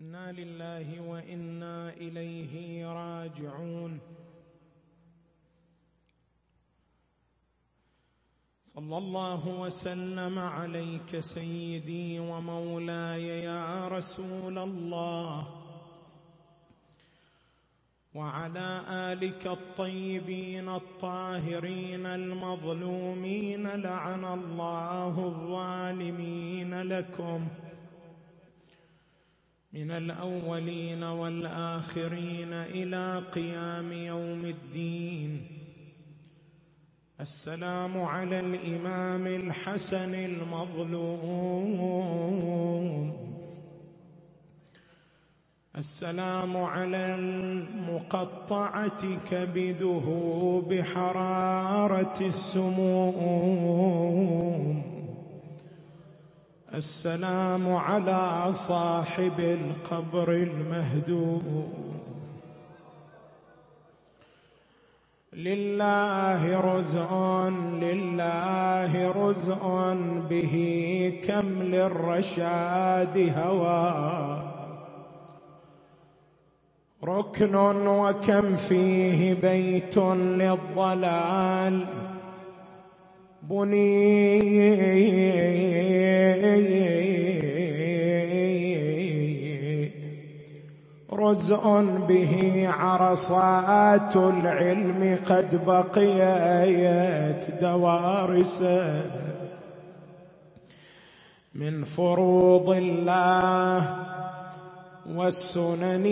إنا لله وإنا إليه راجعون. صلى الله وسلم عليك سيدي ومولاي يا رسول الله. وعلى آلك الطيبين الطاهرين المظلومين لعن الله الظالمين لكم. من الأولين والآخرين إلى قيام يوم الدين. السلام على الإمام الحسن المظلوم. السلام على المقطعة كبده بحرارة السموم. السلام على صاحب القبر المهدوم. لله رزء لله رزء به كم للرشاد هوى. ركن وكم فيه بيت للضلال. بني رزء به عرصات العلم قد بقيت دوارس. من فروض الله والسنن.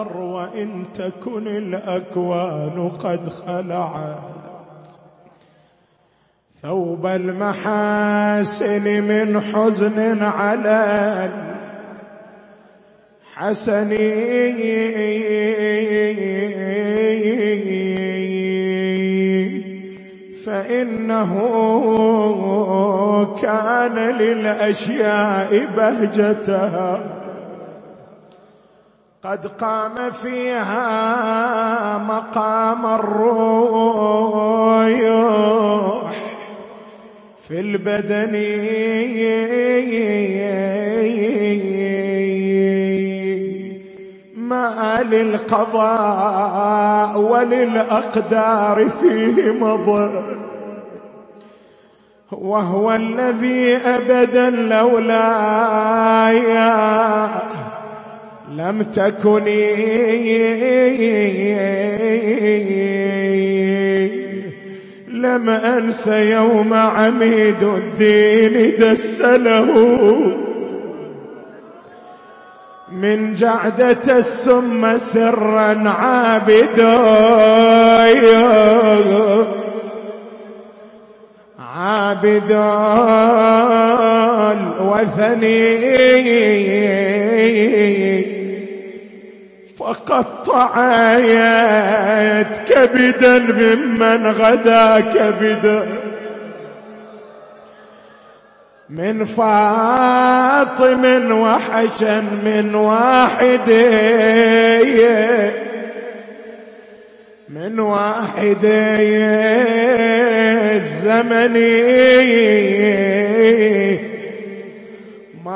غر وإن تكن الأكوان قد خلعت. ثوب المحاسن من حزن على الحسن فإنه كان للأشياء بهجتها. قد قام فيها مقام الروح في البدن. ما للقضاء وللأقدار فيه مضى. وهو الذي أبدا لولايا. لم تكني لم أنس يوم عميد الدين دسله. من جعدة السم سرا عابدا. عابدا الوثني. وقطعت كبدا ممن غدا كبدا. من فاطم وحشا من واحد من واحد الزمني.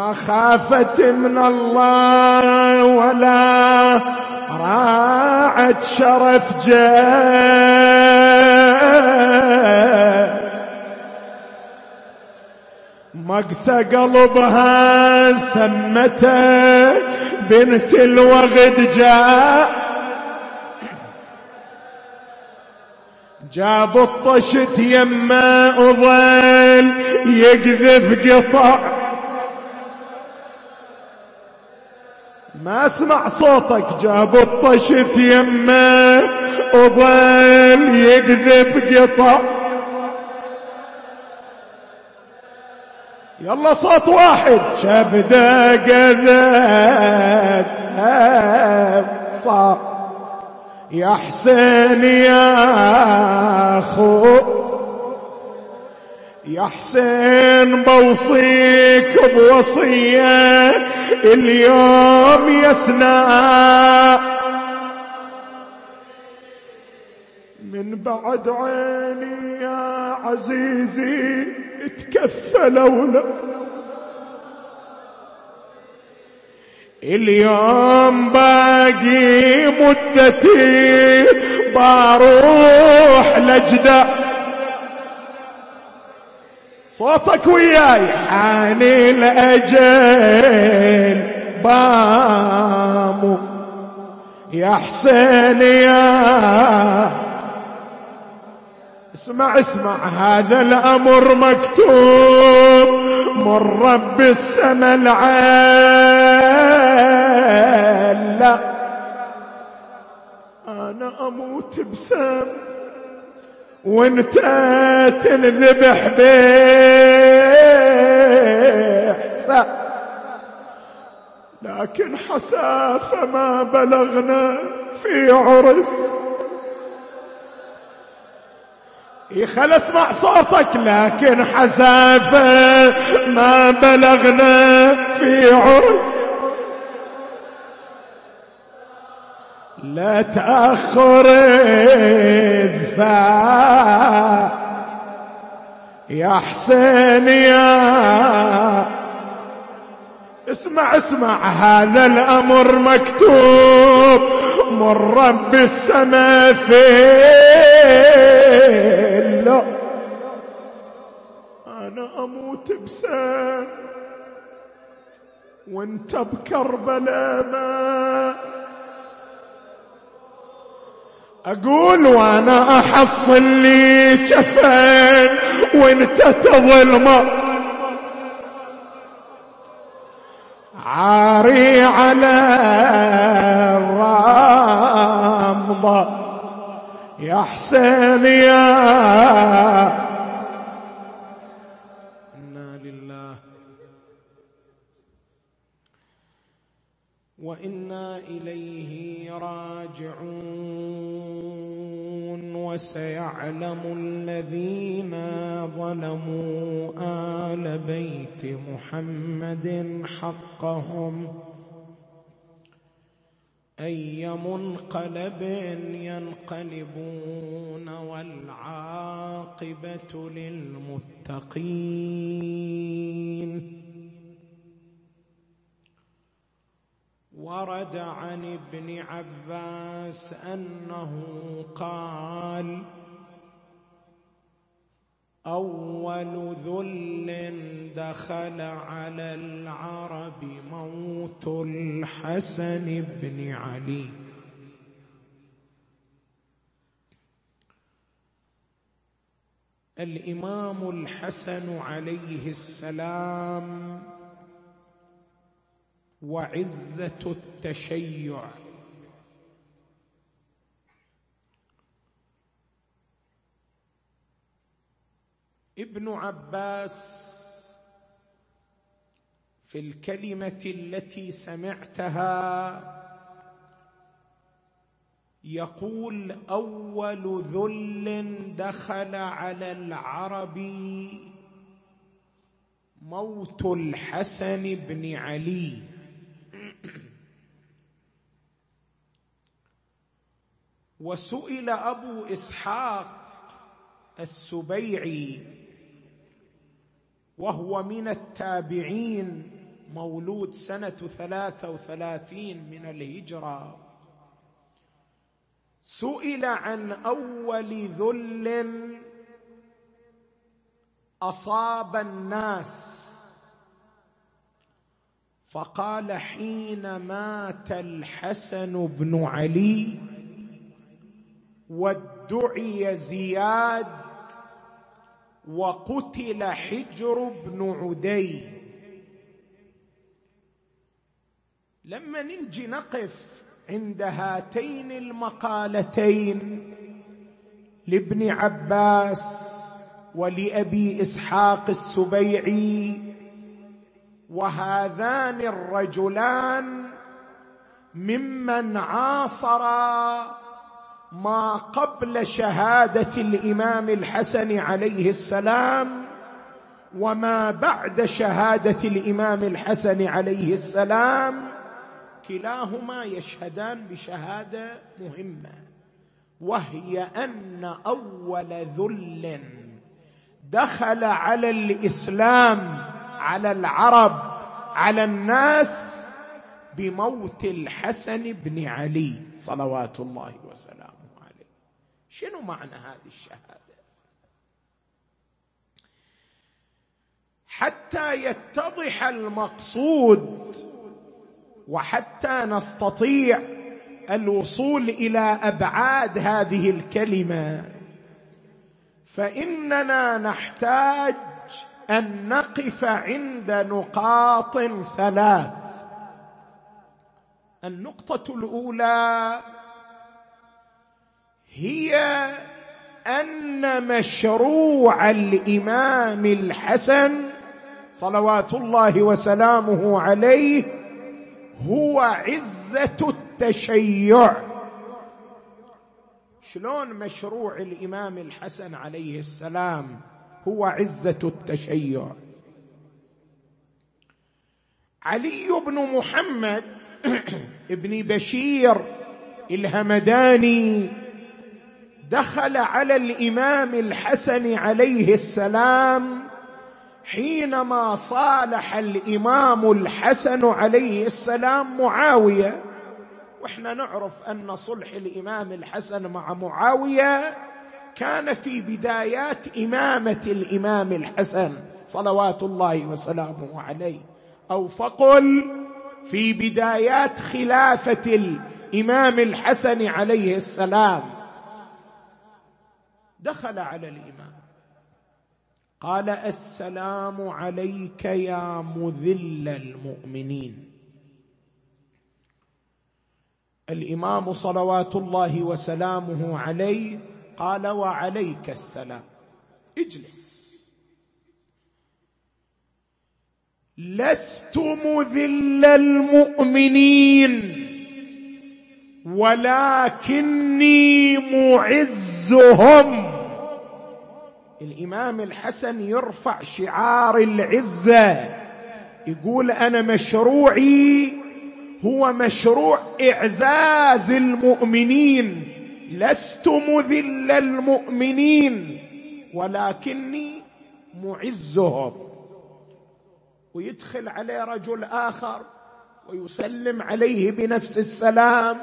ما خافت من الله ولا راعت شرف جاه مقسى قلبها سمته بنت الوغد جاء. جاب الطشت يما وظل يقذف قطع ما اسمع صوتك جاب الطشت يمه وظل يقذف قطع. يلا صوت واحد. شبده قذف صار. يا حسين يا أخو. يا حسين بوصيك بوصية اليوم يسنى من بعد عيني يا عزيزي تكفلوا له اليوم باقي مدتي بروح لجدة. صوتك وياي. حاني الأجل بامو. يا حسين يا اسمع اسمع هذا الأمر مكتوب. من رب السما العال لا أنا أموت بسم وانت تنذبح بحسن لكن حسافة ما بلغنا في عرس. خل اسمع صوتك لكن حسافة ما بلغنا في عرس. لا تأخر ازفا يا حسين يا اسمع اسمع هذا الأمر مكتوب من رب السماء فين لا أنا أموت بسام وانت بكربلاء ما أقول وأنا أحصل لي جفن وانت تظلمه عاري على الرمضة. يا حسين يا وسيعلم الذين ظلموا آل بيت محمد حقهم. أي منقلب ينقلبون والعاقبة للمتقين. ورد عن ابن عباس أنه قال أول ذل دخل على العرب موت الحسن بن علي. الإمام الحسن عليه السلام وعزة التشيع. ابن عباس في الكلمة التي سمعتها يقول أول ذل دخل على العرب موت الحسن بن علي. وسئل أبو إسحاق السبيعي وهو من التابعين مولود سنة ثلاثة وثلاثين من الهجرة. سئل عن أول ذل أصاب الناس فقال حين مات الحسن بن علي وادعي زياد وقتل حجر بن عدي. لما نجي نقف عند هاتين المقالتين لابن عباس ولأبي إسحاق السبيعي وهذان الرجلان ممن عاصرا ما قبل شهادة الإمام الحسن عليه السلام وما بعد شهادة الإمام الحسن عليه السلام كلاهما يشهدان بشهادة مهمة وهي أن أول ذل دخل على الإسلام على العرب على الناس بموت الحسن بن علي صلوات الله وسلامه. شنو معنى هذه الشهادة؟ حتى يتضح المقصود وحتى نستطيع الوصول إلى أبعاد هذه الكلمة. فإننا نحتاج أن نقف عند نقاط ثلاث. النقطة الأولى هي أن مشروع الإمام الحسن صلوات الله وسلامه عليه هو عزة التشيع. شلون مشروع الإمام الحسن عليه السلام هو عزة التشيع؟ علي بن محمد ابن بشير الهمداني دخل على الإمام الحسن عليه السلام حينما صالح الإمام الحسن عليه السلام معاوية. وإحنا نعرف أن صلح الإمام الحسن مع معاوية كان في بدايات إمامة الإمام الحسن صلوات الله وسلامه عليه. أو فقل في بدايات خلافة الإمام الحسن عليه السلام. دخل على الإمام. قال السلام عليك يا مذل المؤمنين. الإمام صلوات الله وسلامه عليه قال وعليك السلام. اجلس. لست مذل المؤمنين. ولكني معزهم. الإمام الحسن يرفع شعار العزة يقول أنا مشروعي هو مشروع إعزاز المؤمنين لست مذل المؤمنين ولكني معزهم. ويدخل عليه رجل آخر ويسلم عليه بنفس السلام.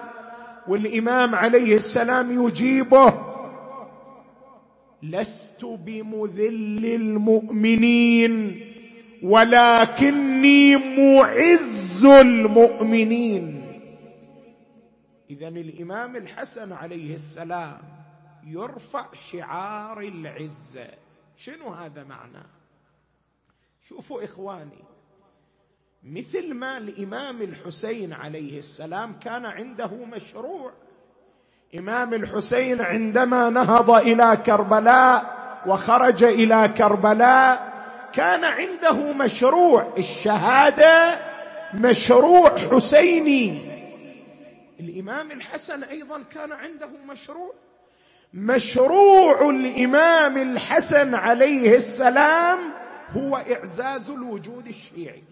والإمام عليه السلام يجيبه. لست بمذل المؤمنين ولكني معز المؤمنين. اذا الإمام الحسن عليه السلام يرفع شعار العزة. شنو هذا معناه شوفوا إخواني مثل ما الإمام الحسين عليه السلام كان عنده مشروع. إمام الحسين عندما نهض إلى كربلاء وخرج إلى كربلاء كان عنده مشروع. الشهادة مشروع حسيني. الإمام الحسن أيضا كان عنده مشروع. مشروع الإمام الحسن عليه السلام هو إعزاز الوجود الشيعي.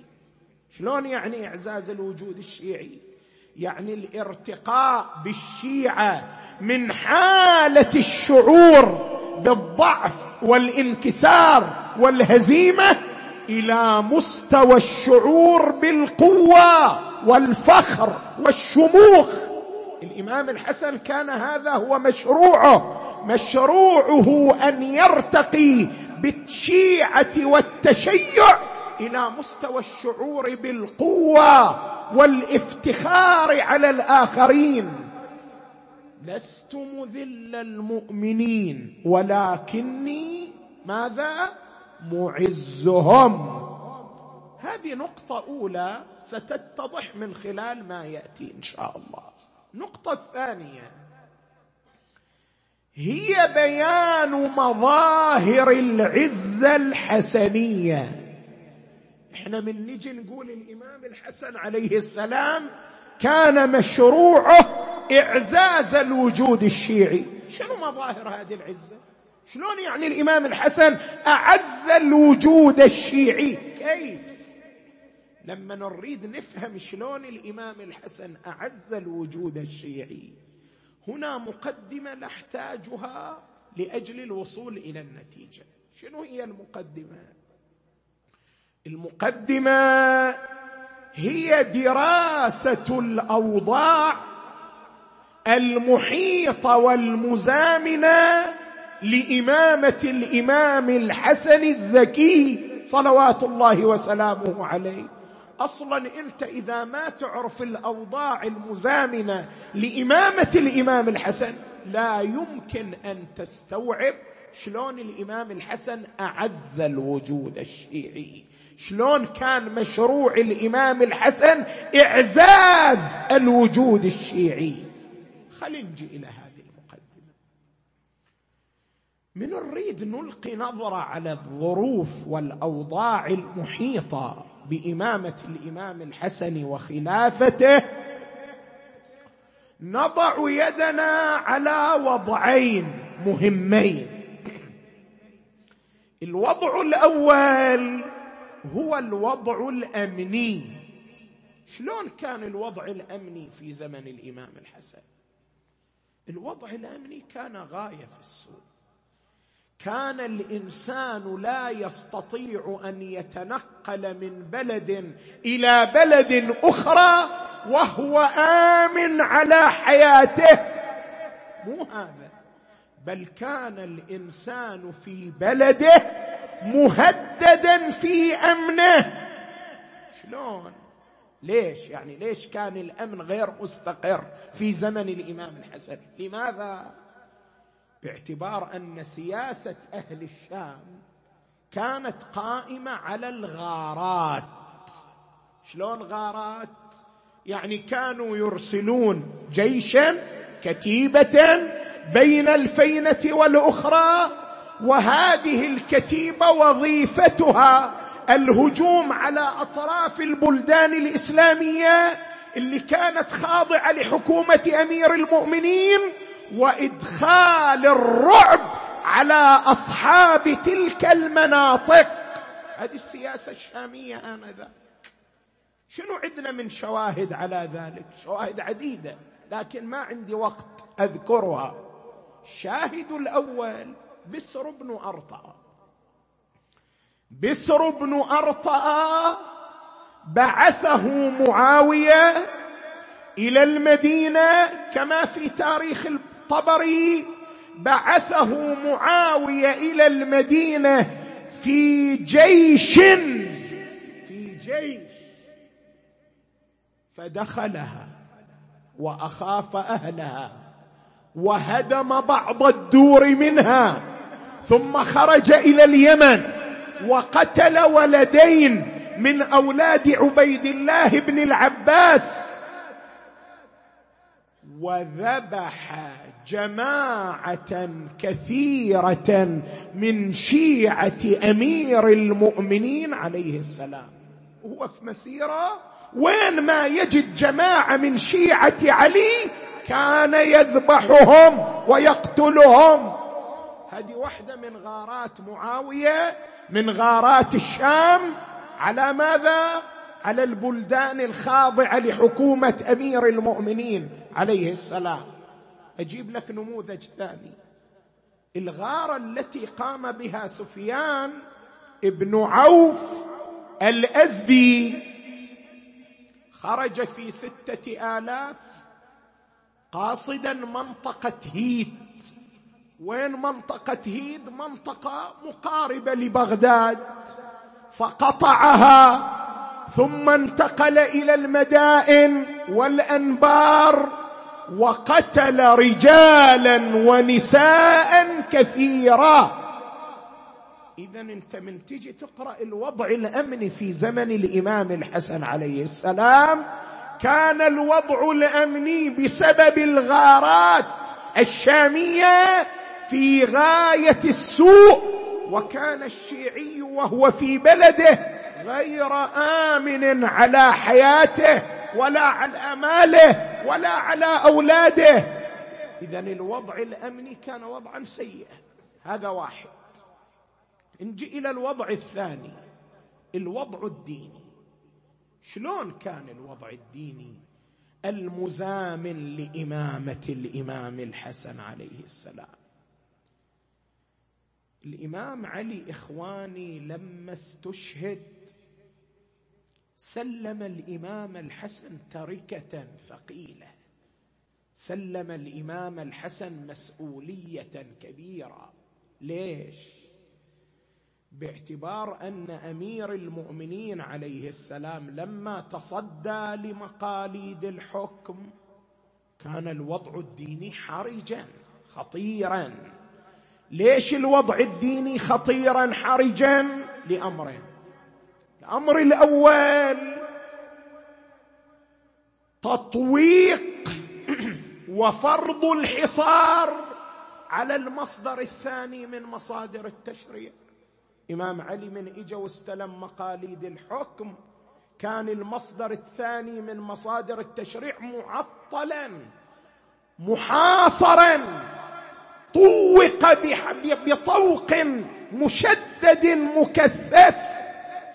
شلون يعني إعزاز الوجود الشيعي؟ يعني الارتقاء بالشيعة من حالة الشعور بالضعف والانكسار والهزيمة إلى مستوى الشعور بالقوة والفخر والشموخ. الإمام الحسن كان هذا هو مشروعه. مشروعه أن يرتقي بالشيعة والتشيع إلى مستوى الشعور بالقوة والإفتخار على الآخرين. لست مذل المؤمنين ولكني ماذا؟ معزهم. هذه نقطة أولى ستتضح من خلال ما يأتي إن شاء الله. النقطه الثانية هي بيان مظاهر العزة الحسنية. إحنا من نجي نقول الإمام الحسن عليه السلام كان مشروعه إعزاز الوجود الشيعي. شنو مظاهر هذه العزة؟ شلون يعني الإمام الحسن أعز الوجود الشيعي؟ كيف؟ لما نريد نفهم شلون الإمام الحسن أعز الوجود الشيعي هنا مقدمة نحتاجها لأجل الوصول إلى النتيجة. شنو هي المقدمة؟ المقدمة هي دراسة الأوضاع المحيطه والمزامنه لإمامة الإمام الحسن الزكي صلوات الله وسلامه عليه. أصلا أنت إذا ما تعرف الأوضاع المزامنة لإمامة الإمام الحسن لا يمكن أن تستوعب شلون الإمام الحسن أعز الوجود الشيعي. شلون كان مشروع الإمام الحسن إعزاز الوجود الشيعي؟ خلينا نجي إلى هذه المقدمة. من نريد نلقي نظرة على الظروف والأوضاع المحيطة بإمامة الإمام الحسن وخلافته. نضع يدنا على وضعين مهمين. الوضع الأول هو الوضع الأمني. شلون كان الوضع الأمني في زمن الإمام الحسن؟ الوضع الأمني كان غاية في السوء. كان الإنسان لا يستطيع أن يتنقل من بلد إلى بلد أخرى وهو آمن على حياته. مو هذا. بل كان الإنسان في بلده مهددا في أمنه. شلون؟ ليش؟ يعني ليش كان الأمن غير مستقر في زمن الإمام الحسن؟ لماذا؟ باعتبار أن سياسة أهل الشام كانت قائمة على الغارات. شلون غارات؟ يعني كانوا يرسلون جيشا كتيبة بين الفينة والأخرى وهذه الكتيبة وظيفتها الهجوم على أطراف البلدان الإسلامية اللي كانت خاضعة لحكومة أمير المؤمنين وإدخال الرعب على أصحاب تلك المناطق. هذه السياسة الشامية آنذاك. شنو عندنا من شواهد على ذلك؟ شواهد عديدة لكن ما عندي وقت أذكرها. الشاهد الأول بسر بن أرطأ. بسر بن أرطأ بعثه معاوية إلى المدينة كما في تاريخ الطبري بعثه معاوية إلى المدينة في جيش في جيش. فدخلها وأخاف أهلها وهدم بعض الدور منها. ثم خرج إلى اليمن وقتل ولدين من أولاد عبيد الله بن العباس. وذبح جماعة كثيرة من شيعة أمير المؤمنين عليه السلام. وهو في مسيرة وين ما يجد جماعة من شيعة علي كان يذبحهم ويقتلهم. هذه واحدة من غارات معاوية من غارات الشام. على ماذا؟ على البلدان الخاضعة لحكومة أمير المؤمنين عليه السلام. أجيب لك نموذج ثاني. الغارة التي قام بها سفيان ابن عوف الأزدي خرج في ستة آلاف قاصدا منطقة هيت. وين منطقة هيد؟ منطقة مقاربة لبغداد. فقطعها ثم انتقل إلى المدائن والأنبار وقتل رجالا ونساء كثيرا اذا أنت من تجي تقرأ الوضع الأمني في زمن الإمام الحسن عليه السلام كان الوضع الأمني بسبب الغارات الشامية في غاية السوء وكان الشيعي وهو في بلده غير آمن على حياته ولا على ماله ولا على أولاده. اذا الوضع الامني كان وضعا سيئا. هذا واحد. نجي إلى الوضع الثاني الوضع الديني. شلون كان الوضع الديني؟ المزامن لإمامة الإمام الحسن عليه السلام. الإمام علي إخواني لما استشهد سلم الإمام الحسن تركة ثقيلة. سلم الإمام الحسن مسؤولية كبيرة. ليش؟ باعتبار أن أمير المؤمنين عليه السلام لما تصدى لمقاليد الحكم كان الوضع الديني حرجا خطيرا. ليش الوضع الديني خطيرا حرجا لأمرين؟ الأمر الأول تطويق وفرض الحصار على المصدر الثاني من مصادر التشريع. إمام علي من إجا واستلم مقاليد الحكم. كان المصدر الثاني من مصادر التشريع معطلا محاصرا. طوق بطوق مشدد مكثف.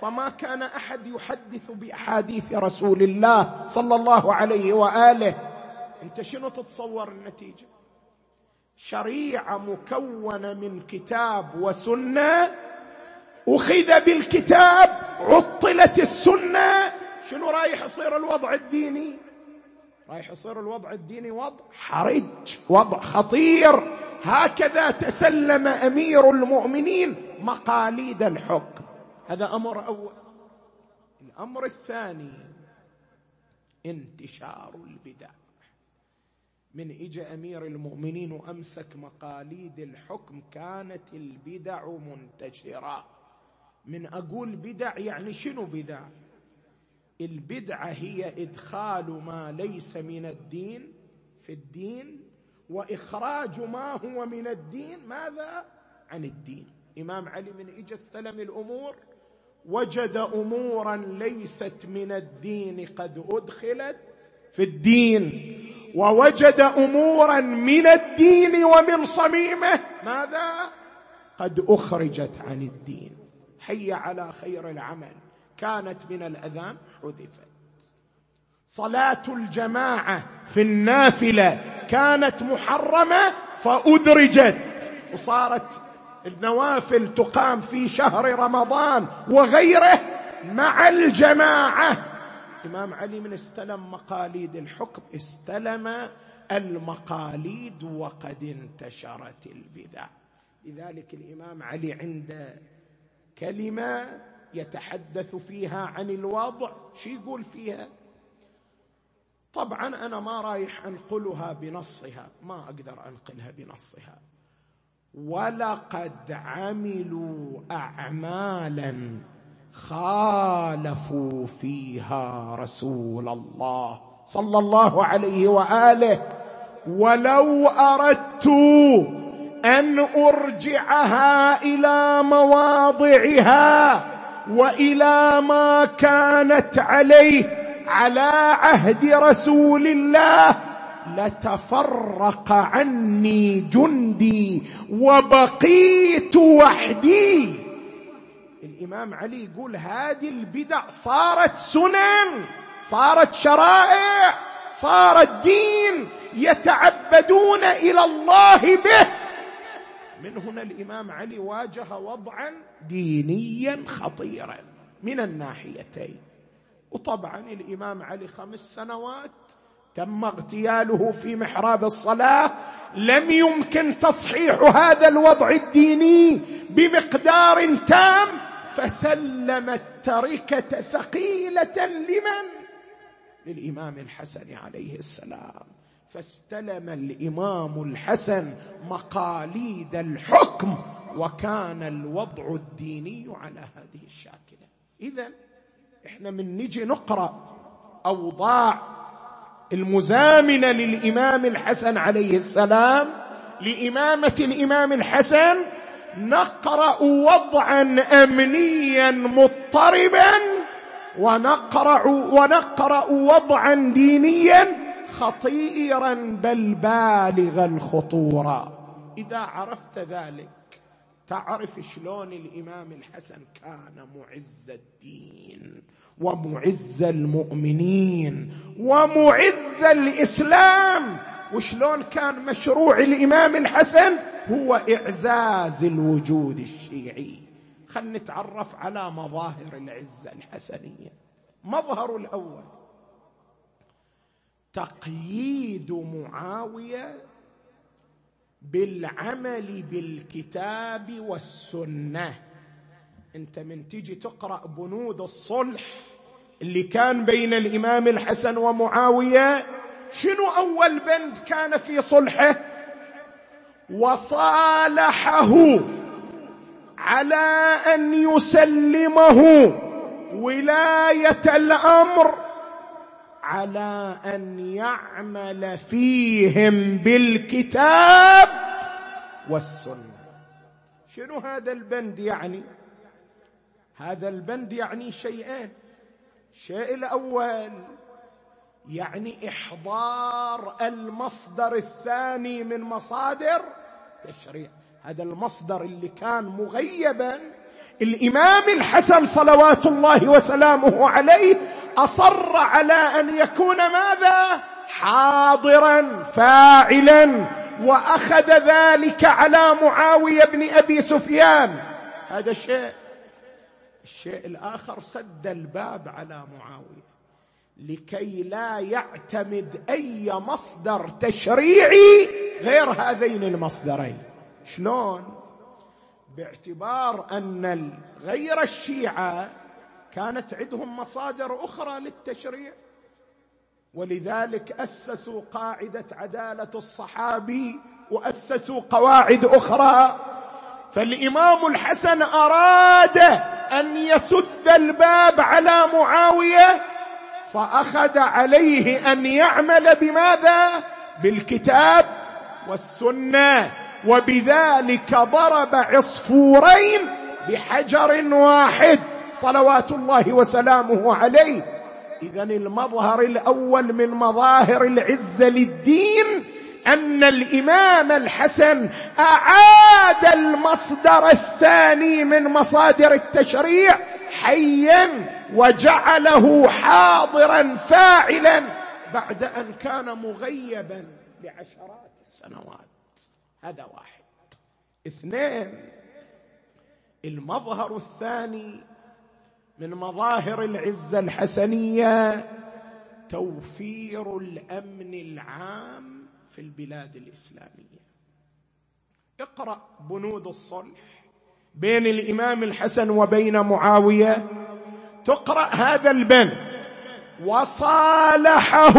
فما كان أحد يحدث بأحاديث رسول الله صلى الله عليه وآله. أنت شنو تتصور النتيجة؟ شريعة مكونة من كتاب وسنة. أخذ بالكتاب عطلت السنة. شنو رايح يصير الوضع الديني؟ رايح يصير الوضع الديني وضع حرج وضع خطير. هكذا تسلم أمير المؤمنين مقاليد الحكم. هذا أمر أول. الأمر الثاني انتشار البدع. من اجى أمير المؤمنين وأمسك مقاليد الحكم كانت البدع منتشرة. من أقول بدع يعني شنو بدع؟ البدعة هي إدخال ما ليس من الدين في الدين وإخراج ما هو من الدين. ماذا؟ عن الدين. إمام علي من اجى استلم الأمور وجد أمورا ليست من الدين قد أدخلت في الدين ووجد أمورا من الدين ومن صميمه. ماذا؟ قد أخرجت عن الدين. حي على خير العمل. كانت من الأذان حذفت صلاة الجماعة في النافلة كانت محرمة فأدرجت وصارت النوافل تقام في شهر رمضان وغيره مع الجماعة. الامام علي من استلم مقاليد الحكم استلم المقاليد وقد انتشرت البدع. لذلك الإمام علي عند كلمة يتحدث فيها عن الوضع شو يقول فيها؟ طبعا أنا ما رايح أنقلها بنصها ما أقدر أنقلها بنصها. ولقد عملوا اعمالا خالفوا فيها رسول الله صلى الله عليه وآله. ولو أردت أن أرجعها إلى مواضعها وإلى ما كانت عليه على عهد رسول الله لتفرق عني جندي وبقيت وحدي. الإمام علي يقول هذه البدع صارت سنن صارت شرائع صار الدين يتعبدون إلى الله به. من هنا الإمام علي واجه وضعا دينيا خطيرا من الناحيتين. وطبعا الإمام علي خمس سنوات تم اغتياله في محراب الصلاة لم يمكن تصحيح هذا الوضع الديني بمقدار تام فسلم التركه ثقيلة لمن؟ للإمام الحسن عليه السلام. فاستلم الإمام الحسن مقاليد الحكم وكان الوضع الديني على هذه الشاكلة. اذا إحنا من نجي نقرأ أوضاع المزامنه للإمام الحسن عليه السلام لإمامة الإمام الحسن نقرأ وضعا امنيا مضطربا ونقرأ ونقرأ وضعا دينيا خطيرا بل بالغ الخطوره إذا عرفت ذلك تعرف شلون الإمام الحسن كان معز الدين ومعز المؤمنين ومعز الإسلام؟ وشلون كان مشروع الإمام الحسن؟ هو إعزاز الوجود الشيعي. خلنا نتعرف على مظاهر العزة الحسنية. مظهر الأول تقييد معاوية بالعمل بالكتاب والسنة. أنت من تجي تقرأ بنود الصلح اللي كان بين الإمام الحسن ومعاوية شنو أول بند كان في صلحه؟ وصالحه على أن يسلمه ولاية الأمر. على أن يعمل فيهم بالكتاب والسنة. شنو هذا البند يعني؟ هذا البند يعني شيئين. الشيء الأول يعني إحضار المصدر الثاني من مصادر تشريع. هذا المصدر اللي كان مغيبا الإمام الحسن صلوات الله وسلامه عليه أصر على أن يكون ماذا؟ حاضرا فاعلا وأخذ ذلك على معاوية بن أبي سفيان. هذا الشيء الشيء الآخر سد الباب على معاوية. لكي لا يعتمد أي مصدر تشريعي غير هذين المصدرين. شلون؟ باعتبار أن غير الشيعة كانت عندهم مصادر أخرى للتشريع ولذلك أسسوا قاعدة عدالة الصحابي وأسسوا قواعد أخرى. فالإمام الحسن أراد أن يسد الباب على معاوية فأخذ عليه أن يعمل بماذا؟ بالكتاب والسنة. وبذلك ضرب عصفورين بحجر واحد صلوات الله وسلامه عليه. اذا المظهر الأول من مظاهر العزه للدين أن الإمام الحسن أعاد المصدر الثاني من مصادر التشريع حيا وجعله حاضرا فاعلا بعد أن كان مغيبا لعشرات السنوات. هذا واحد. اثنين المظهر الثاني من مظاهر العزة الحسنية توفير الأمن العام في البلاد الإسلامية. اقرأ بنود الصلح بين الإمام الحسن وبين معاوية. تقرأ هذا البند. وصالحه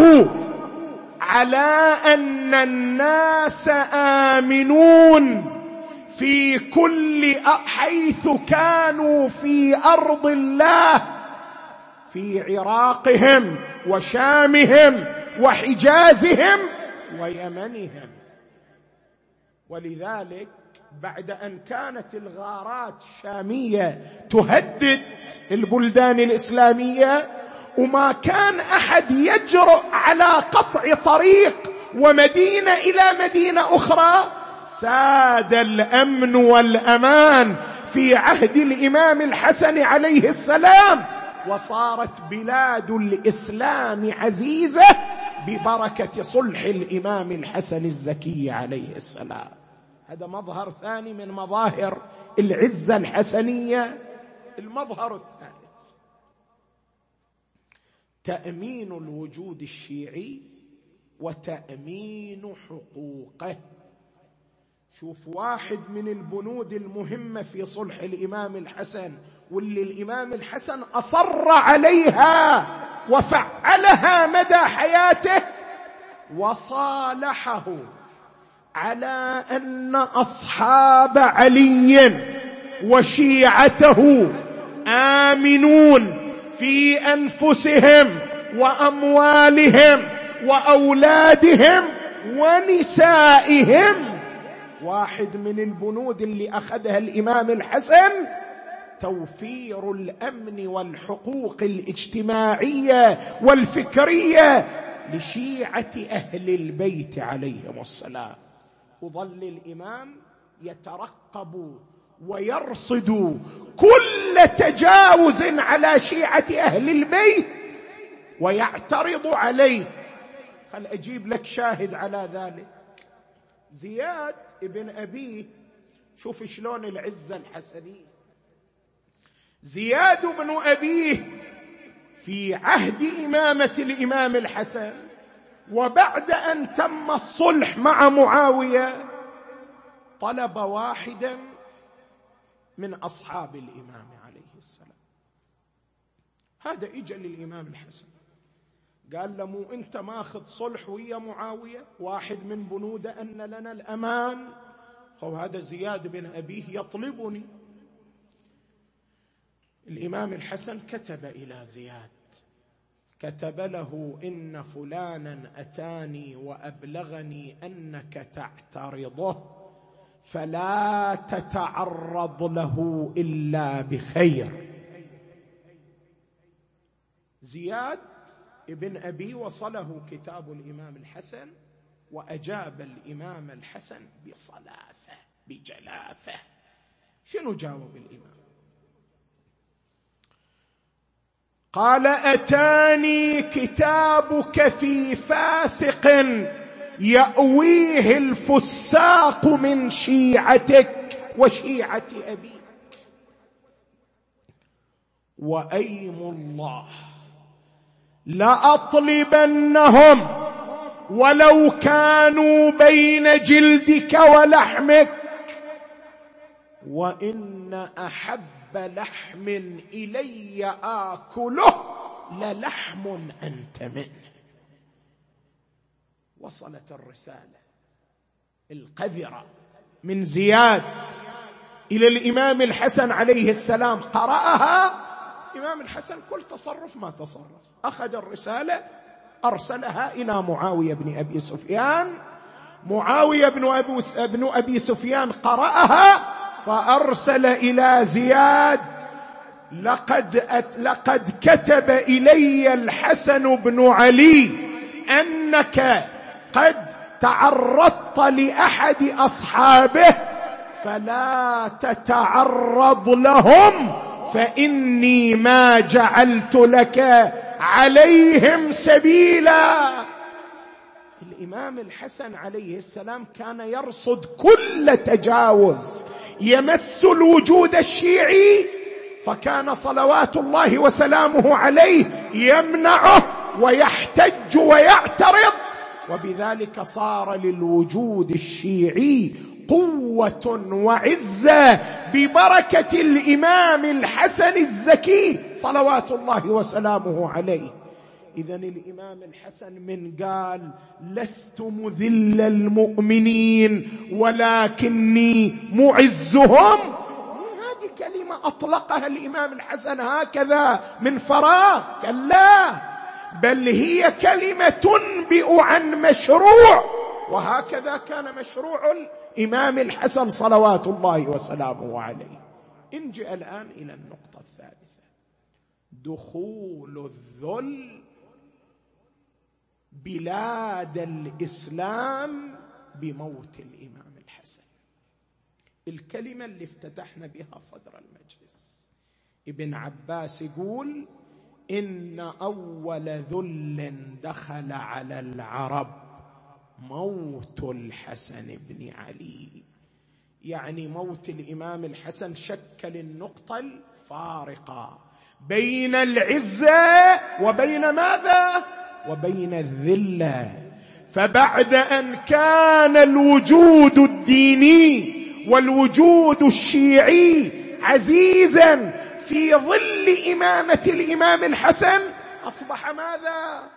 على أن الناس آمنون في كل حيث كانوا في أرض الله في عراقهم وشامهم وحجازهم ويمنهم. ولذلك بعد أن كانت الغارات الشامية تهدد البلدان الإسلامية وما كان أحد يجرؤ على قطع طريق ومدينة إلى مدينة أخرى ساد الأمن والأمان في عهد الإمام الحسن عليه السلام وصارت بلاد الإسلام عزيزة ببركة صلح الإمام الحسن الزكي عليه السلام. هذا مظهر ثاني من مظاهر العزة الحسنية المظهر الثالث تأمين الوجود الشيعي وتأمين حقوقه. شوف واحد من البنود المهمة في صلح الإمام الحسن واللي الإمام الحسن أصر عليها وفعلها مدى حياته وصالحه على أن أصحاب علي وشيعته آمنون. في أنفسهم وأموالهم وأولادهم ونسائهم. واحد من البنود اللي أخذها الإمام الحسن توفير الأمن والحقوق الاجتماعية والفكرية لشيعة أهل البيت عليهم السلام. وظل الإمام يترقب ويرصد كل تجاوز على شيعة أهل البيت ويعترض عليه. هل أجيب لك شاهد على ذلك؟ زياد ابن أبيه شوف شلون العزة الحسنية. زياد بن أبيه في عهد إمامة الإمام الحسن وبعد أن تم الصلح مع معاوية طلب واحدا من أصحاب الإمام عليه السلام. هذا اجى للإمام الحسن. قال له مو أنت ماخذ صلح ويا معاوية؟ واحد من بنود أن لنا الأمان. هذا زياد بن أبيه يطلبني. الإمام الحسن كتب إلى زياد. كتب له إن فلانا أتاني وأبلغني أنك تعترضه. فلا تتعرض له إلا بخير. زياد ابن أبي وصله كتاب الإمام الحسن وأجاب الإمام الحسن بصلافة بجلافة. شنو جاوب الإمام؟ قال أتاني كتابك في فاسق. يأويه الفساق من شيعتك وشيعة أبيك. وأيم الله لأطلبنهم ولو كانوا بين جلدك ولحمك. وإن أحب لحم إلي آكله للحم أنت منه. وصلت الرسالة. القذره من زياد إلى الإمام الحسن عليه السلام. قرأها. الامام الحسن كل تصرف ما تصرف. أخذ الرسالة أرسلها إلى معاوية بن أبي سفيان. معاوية بن ابي بن أبي سفيان قرأها فأرسل إلى زياد لقد أت لقد كتب إلي الحسن بن علي أنك قد تعرضت لأحد أصحابه فلا تتعرض لهم فإني ما جعلت لك عليهم سبيلا. الإمام الحسن عليه السلام كان يرصد كل تجاوز يمس الوجود الشيعي فكان صلوات الله وسلامه عليه يمنعه ويحتج ويعترض. وبذلك صار للوجود الشيعي قوة وعزة ببركة الإمام الحسن الزكي صلوات الله وسلامه عليه. اذا الإمام الحسن من قال لست مذل المؤمنين ولكني معزهم. هذه كلمة أطلقها الإمام الحسن هكذا من فراغ. كلا. بل هي كلمة تنبئ عن مشروع. وهكذا كان مشروع الإمام الحسن صلوات الله وسلامه عليه. انجئ الآن إلى النقطة الثالثة. دخول الذل بلاد الإسلام بموت الإمام الحسن. الكلمة اللي افتتحنا بها صدر المجلس. ابن عباس يقول إن أول ذل دخل على العرب موت الحسن بن علي. يعني موت الإمام الحسن شكل النقطه الفارقة بين العزه وبين ماذا؟ وبين الذله فبعد أن كان الوجود الديني والوجود الشيعي عزيزا في ظل إمامة الإمام الحسن أصبح ماذا؟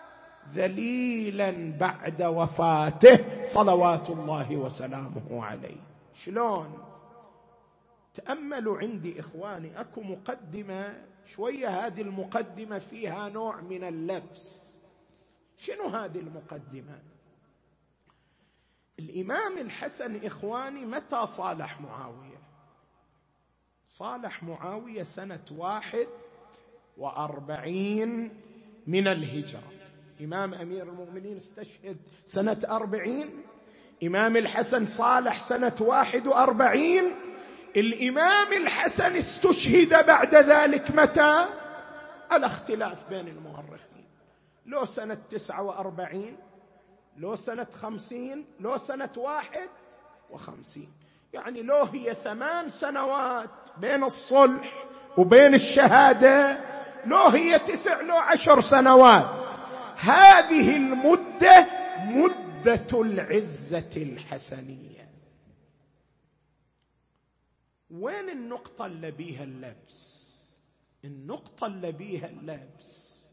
ذليلا بعد وفاته صلوات الله وسلامه عليه. شلون؟ تأملوا عندي إخواني أكو مقدمة شوية هذه المقدمة فيها نوع من اللبس. شنو هذه المقدمة؟ الإمام الحسن إخواني متى صالح معاوية؟ صالح معاوية سنة واحد وأربعين من الهجرة. إمام أمير المؤمنين استشهد سنة أربعين. إمام الحسن صالح سنة واحد وأربعين. الإمام الحسن استشهد بعد ذلك متى؟ الاختلاف بين المؤرخين. لو سنة تسعة وأربعين لو سنة خمسين لو سنة واحد وخمسين. يعني لو هي ثمان سنوات بين الصلح وبين الشهادة لو هي تسع لو عشر سنوات. هذه المدة مدة العزة الحسنية. وين النقطة اللي بيها اللبس؟ النقطة اللي بيها اللبس.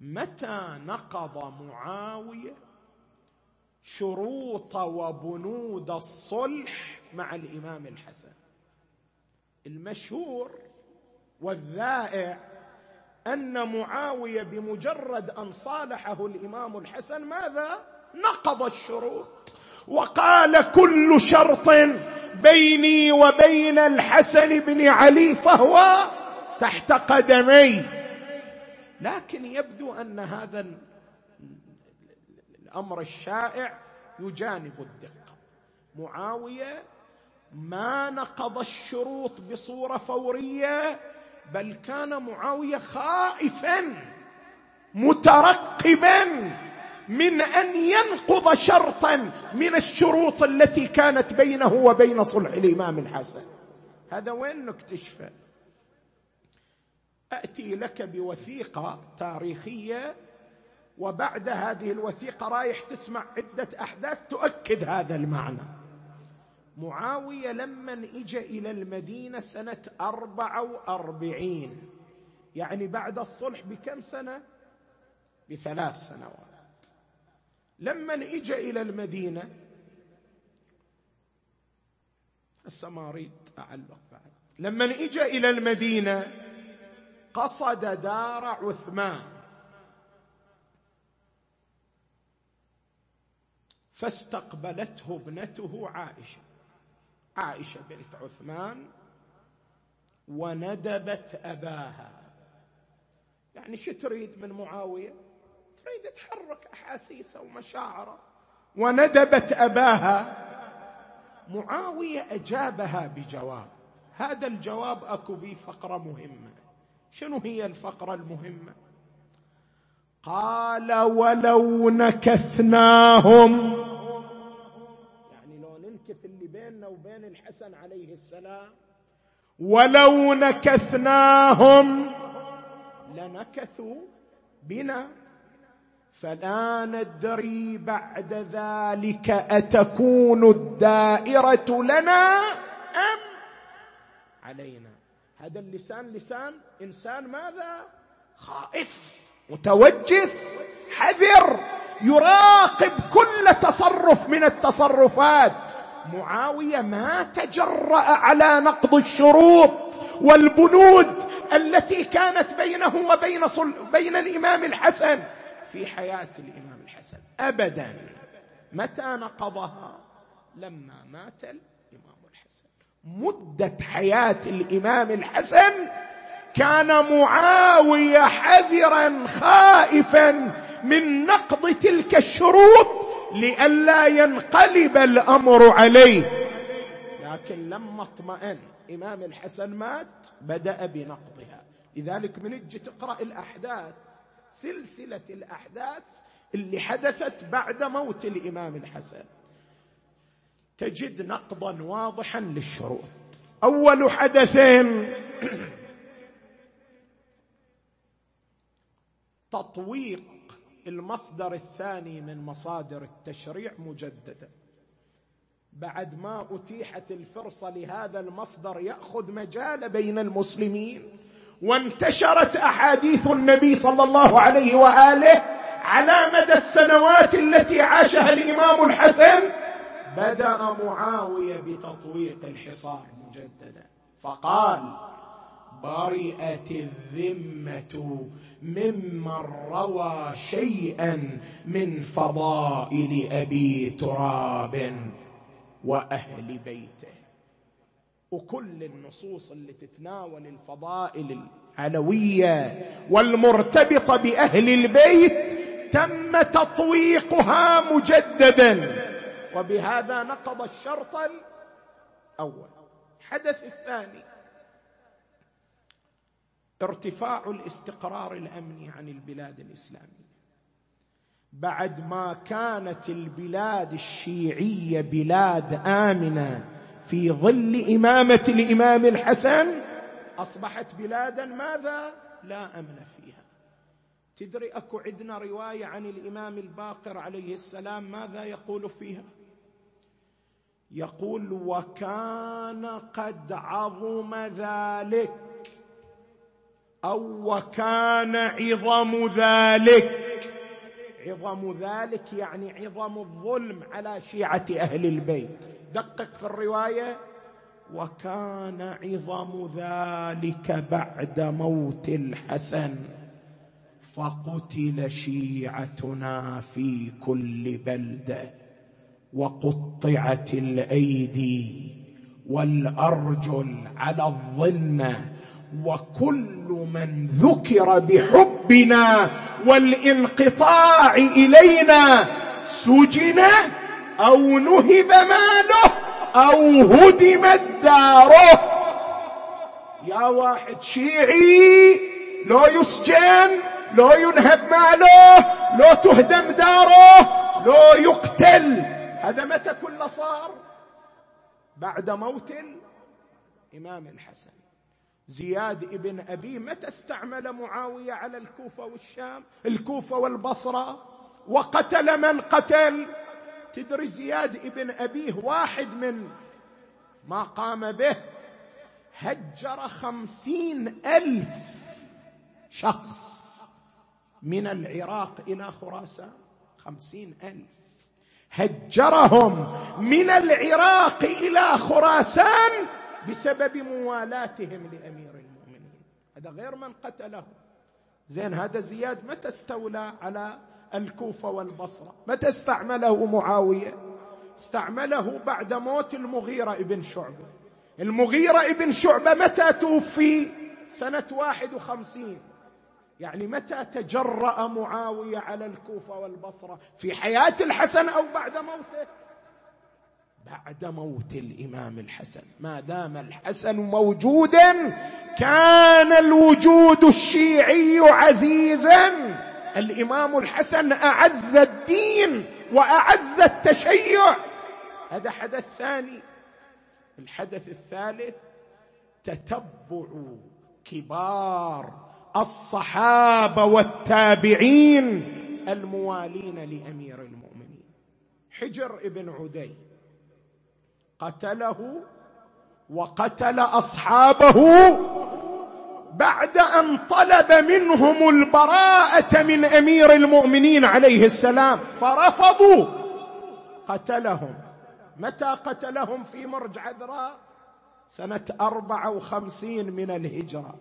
متى نقض معاوية؟ شروط وبنود الصلح مع الإمام الحسن. المشهور والذائع أن معاوية بمجرد أن صالحه الإمام الحسن ماذا؟ نقض الشروط. وقال كل شرط بيني وبين الحسن بن علي فهو تحت قدمي. لكن يبدو أن هذا الأمر الشائع يجانب الدقة. معاوية ما نقض الشروط بصورة فورية بل كان معاوية خائفا مترقبا من أن ينقض شرطا من الشروط التي كانت بينه وبين صلح الإمام الحسن. هذا وين نكتشفه؟ أتي لك بوثيقة تاريخية وبعد هذه الوثيقة رايح تسمع عدة أحداث تؤكد هذا المعنى. معاوية لما اجى إلى المدينة سنة أربعة وأربعين. يعني بعد الصلح بكم سنة؟ بثلاث سنوات. لما اجى إلى المدينة؟ هسه ما اريد أعلق بعد. لما اجى إلى المدينة؟ قصد دار عثمان. فاستقبلته ابنته عائشة. عائشة بنت عثمان وندبت أباها. يعني شو تريد من معاوية؟ تريد تحرك احاسيسه ومشاعره وندبت أباها. معاوية أجابها بجواب. هذا الجواب أكو به فقرة مهمة. شنو هي الفقرة المهمة؟ قال ولو نكثناهم بيننا وبين الحسن عليه السلام ولو نكثناهم لنكثوا بنا. فلا ندري بعد ذلك أتكون الدائرة لنا أم علينا. هذا اللسان لسان إنسان ماذا؟ خائف متوجس حذر يراقب كل تصرف من التصرفات. معاوية ما تجرأ على نقض الشروط والبنود التي كانت بينه وبين صل... بين الإمام الحسن في حياة الإمام الحسن. ابدا. متى نقضها؟ لما مات الإمام الحسن. مدة حياة الإمام الحسن كان معاوية حذرا خائفا من نقض تلك الشروط لئلا ينقلب الأمر عليه. لكن لما اطمأن إمام الحسن مات بدأ بنقضها. لذلك من تجي تقرأ الأحداث سلسلة الأحداث اللي حدثت بعد موت الإمام الحسن. تجد نقضا واضحا للشروط. أول حدثين تطويق المصدر الثاني من مصادر التشريع مجددا بعد ما أتيحت الفرصة لهذا المصدر يأخذ مجال بين المسلمين وانتشرت أحاديث النبي صلى الله عليه وآله على مدى السنوات التي عاشها الإمام الحسن بدأ معاوية بتطويق الحصار مجددا. فقال برئت الذمة ممن روى شيئا من فضائل أبي تراب وأهل بيته. وكل النصوص اللي تتناول الفضائل العلوية والمرتبطة بأهل البيت تم تطويقها مجددا. وبهذا نقض الشرط الأول. الحدث الثاني. ارتفاع الاستقرار الأمني عن البلاد الإسلامية. بعد ما كانت البلاد الشيعية بلاد آمنة في ظل إمامة الإمام الحسن أصبحت بلادا ماذا؟ لا أمن فيها. تدري أكو عندنا رواية عن الإمام الباقر عليه السلام ماذا يقول فيها؟ يقول وكان قد عظم ذلك أو وكان عظم ذلك. عظم ذلك يعني عظم الظلم على شيعة أهل البيت. دقق في الرواية. وكان عظم ذلك بعد موت الحسن. فقتل شيعتنا في كل بلدة. وقطعت الأيدي والأرجل على الظلمة. وكل من ذكر بحبنا والانقطاع إلينا سجن أو نهب ماله أو هدمت داره يا واحد شيعي لو يسجن لو ينهب ماله لو تهدم داره لو يقتل. هذا متى كل صار؟ بعد موت الامام الحسن. زياد ابن أبي متى استعمل معاوية على الكوفة والشام؟ الكوفة والبصرة. وقتل من قتل؟ تدري زياد ابن أبيه واحد من ما قام به؟ هجر خمسين ألف شخص من العراق إلى خراسان. خمسين ألف. هجرهم من العراق إلى خراسان بسبب موالاتهم لأمير المؤمنين. هذا غير من قتله. زين هذا زياد متى استولى على الكوفة والبصرة؟ متى استعمله معاوية؟ استعمله بعد موت المغيرة ابن شعبة. المغيرة ابن شعبة متى توفي؟ سنة واحد وخمسين. يعني متى تجرأ معاوية على الكوفة والبصرة؟ في حياة الحسن أو بعد موته؟ بعد موت الإمام الحسن. ما دام الحسن موجودا كان الوجود الشيعي عزيزا. الإمام الحسن أعز الدين وأعز التشيع. هذا حدث ثاني. الحدث الثالث تتبع كبار الصحابة والتابعين الموالين لأمير المؤمنين. حجر ابن عدي قتله وقتل أصحابه بعد أن طلب منهم البراءة من أمير المؤمنين عليه السلام فرفضوا قتلهم. متى قتلهم؟ في مرج عذراء سنة أربعة وخمسين من الهجرة.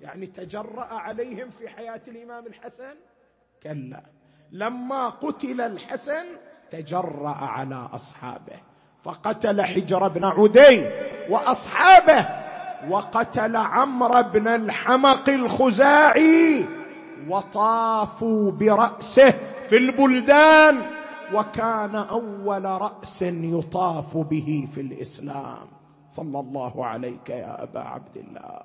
يعني تجرأ عليهم في حياة الإمام الحسن؟ كلا. لما قتل الحسن تجرأ على أصحابه. فقتل حجر بن عدي وأصحابه وقتل عمرو بن الحمق الخزاعي وطافوا برأسه في البلدان وكان أول رأس يطاف به في الإسلام. صلى الله عليك يا أبا عبد الله.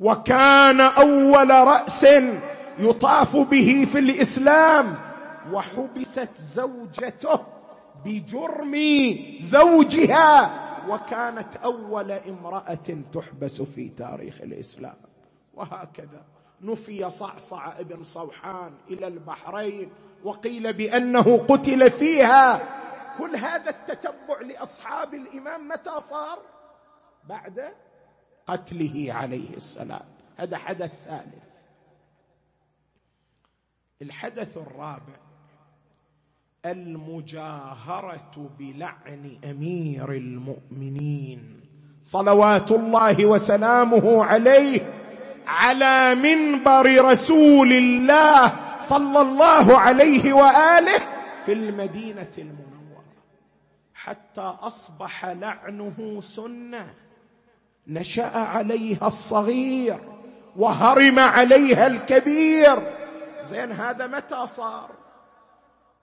وكان أول رأس يطاف به في الإسلام وحبست زوجته بجرم زوجها وكانت أول امرأة تحبس في تاريخ الإسلام. وهكذا نفي صعصع ابن صوحان إلى البحرين وقيل بأنه قتل فيها. كل هذا التتبع لأصحاب الإمام متى صار؟ بعد قتله عليه السلام. هذا حدث ثالث. الحدث الرابع المجاهرة بلعن أمير المؤمنين. صلوات الله وسلامه عليه على منبر رسول الله صلى الله عليه وآله في المدينة المنورة. حتى أصبح لعنه سنة. نشأ عليها الصغير وهرم عليها الكبير. زين هذا متى صار؟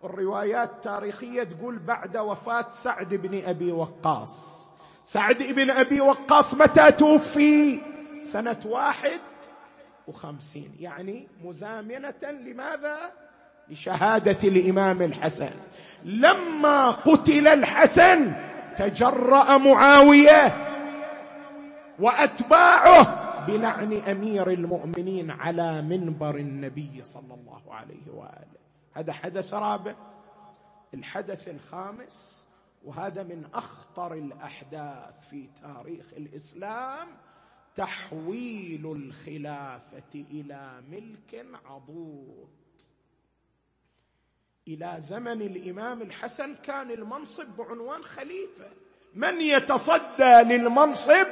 الروايات التاريخيه تقول بعد وفاة سعد بن أبي وقاص. سعد بن أبي وقاص متى توفي؟ سنة واحد وخمسين. يعني مزامنة لماذا؟ لشهادة الإمام الحسن. لما قتل الحسن تجرأ معاوية وأتباعه بلعن أمير المؤمنين على منبر النبي صلى الله عليه وآله. هذا حدث رابع. الحدث الخامس وهذا من أخطر الأحداث في تاريخ الإسلام تحويل الخلافة إلى ملك عضوض إلى زمن الإمام الحسن كان المنصب بعنوان خليفة. من يتصدى للمنصب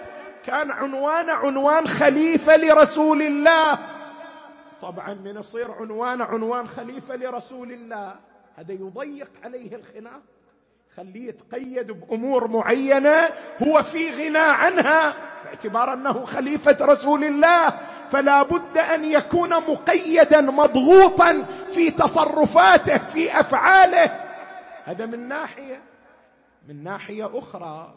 كان عنوان عنوان خليفة لرسول الله. طبعا من يصير عنوان عنوان خليفة لرسول الله. هذا يضيق عليه الخناق. خليه يتقيد بأمور معينة هو في غنى عنها باعتبار أنه خليفة رسول الله. فلا بد أن يكون مقيدا مضغوطا في تصرفاته في أفعاله. هذا من ناحية. من ناحية أخرى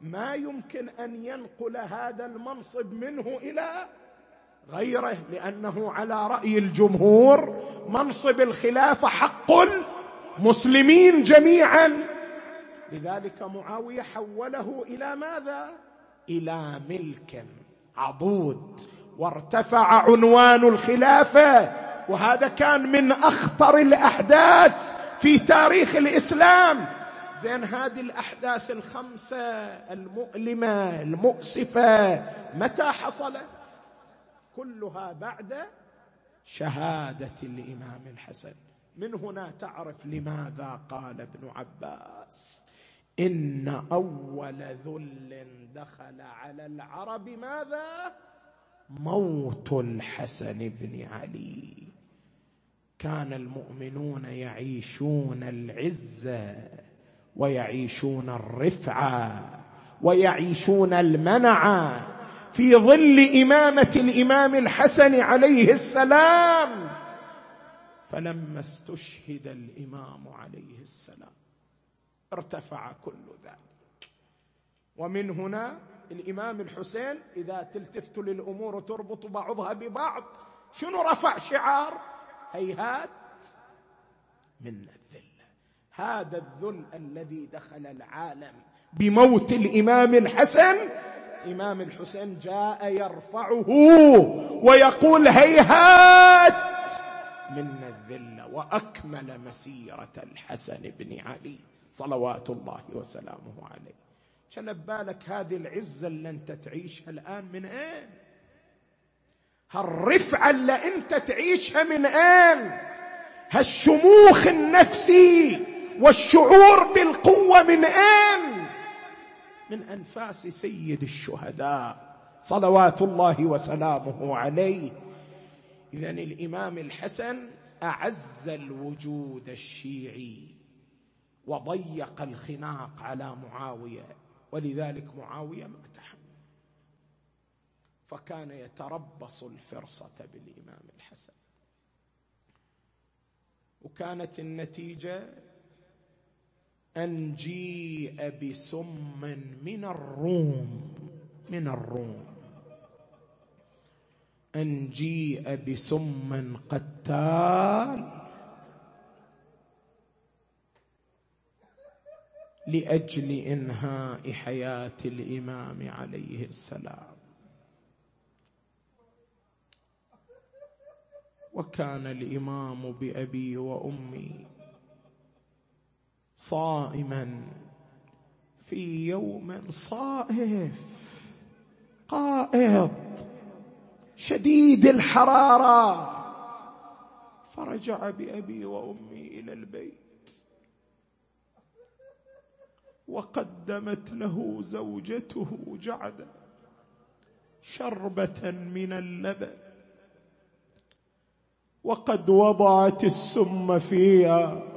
ما يمكن أن ينقل هذا المنصب منه إلى غيره لأنه على رأي الجمهور منصب الخلافه حق المسلمين جميعا. لذلك معاوية حوله إلى ماذا؟ إلى ملك عضود وارتفع عنوان الخلافة وهذا كان من أخطر الأحداث في تاريخ الإسلام. زين هذه الأحداث الخمسة المؤلمة المؤسفة متى حصلت؟ كلها بعد شهادة الامام الحسن. من هنا تعرف لماذا قال ابن عباس؟ إن أول ذل دخل على العرب ماذا؟ موت الحسن بن علي. كان المؤمنون يعيشون العزه ويعيشون الرفعه ويعيشون المنعه في ظل إمامة الإمام الحسن عليه السلام فلما استشهد الإمام عليه السلام ارتفع كل ذلك. ومن هنا الإمام الحسين إذا تلتفت للأمور تربط بعضها ببعض شنو رفع شعار؟ هيهات منا هذا الذل الذي دخل العالم بموت الإمام الحسن إمام الحسين جاء يرفعه ويقول هيهات منا الذله وأكمل مسيرة الحسن بن علي صلوات الله وسلامه عليه. كان بالك هذه العزة اللي أنت تعيشها الآن من أين؟ هالرفعة اللي أنت تعيشها من أين؟ هالشموخ النفسي والشعور بالقوة من أين؟ من أنفاس سيد الشهداء صلوات الله وسلامه عليه. اذا الإمام الحسن أعز الوجود الشيعي وضيق الخناق على معاوية ولذلك معاوية ما تحمل. فكان يتربص الفرصة بالإمام الحسن. وكانت النتيجة أن جيء بسم من الروم من الروم. أن جيء بسم قتال لأجل إنهاء حياة الإمام عليه السلام. وكان الإمام بأبي وأمي صائما في يوم صائف قائض شديد الحرارة. فرجع بأبي وأمي إلى البيت. وقدمت له زوجته جعدا شربة من اللبن. وقد وضعت السم فيها.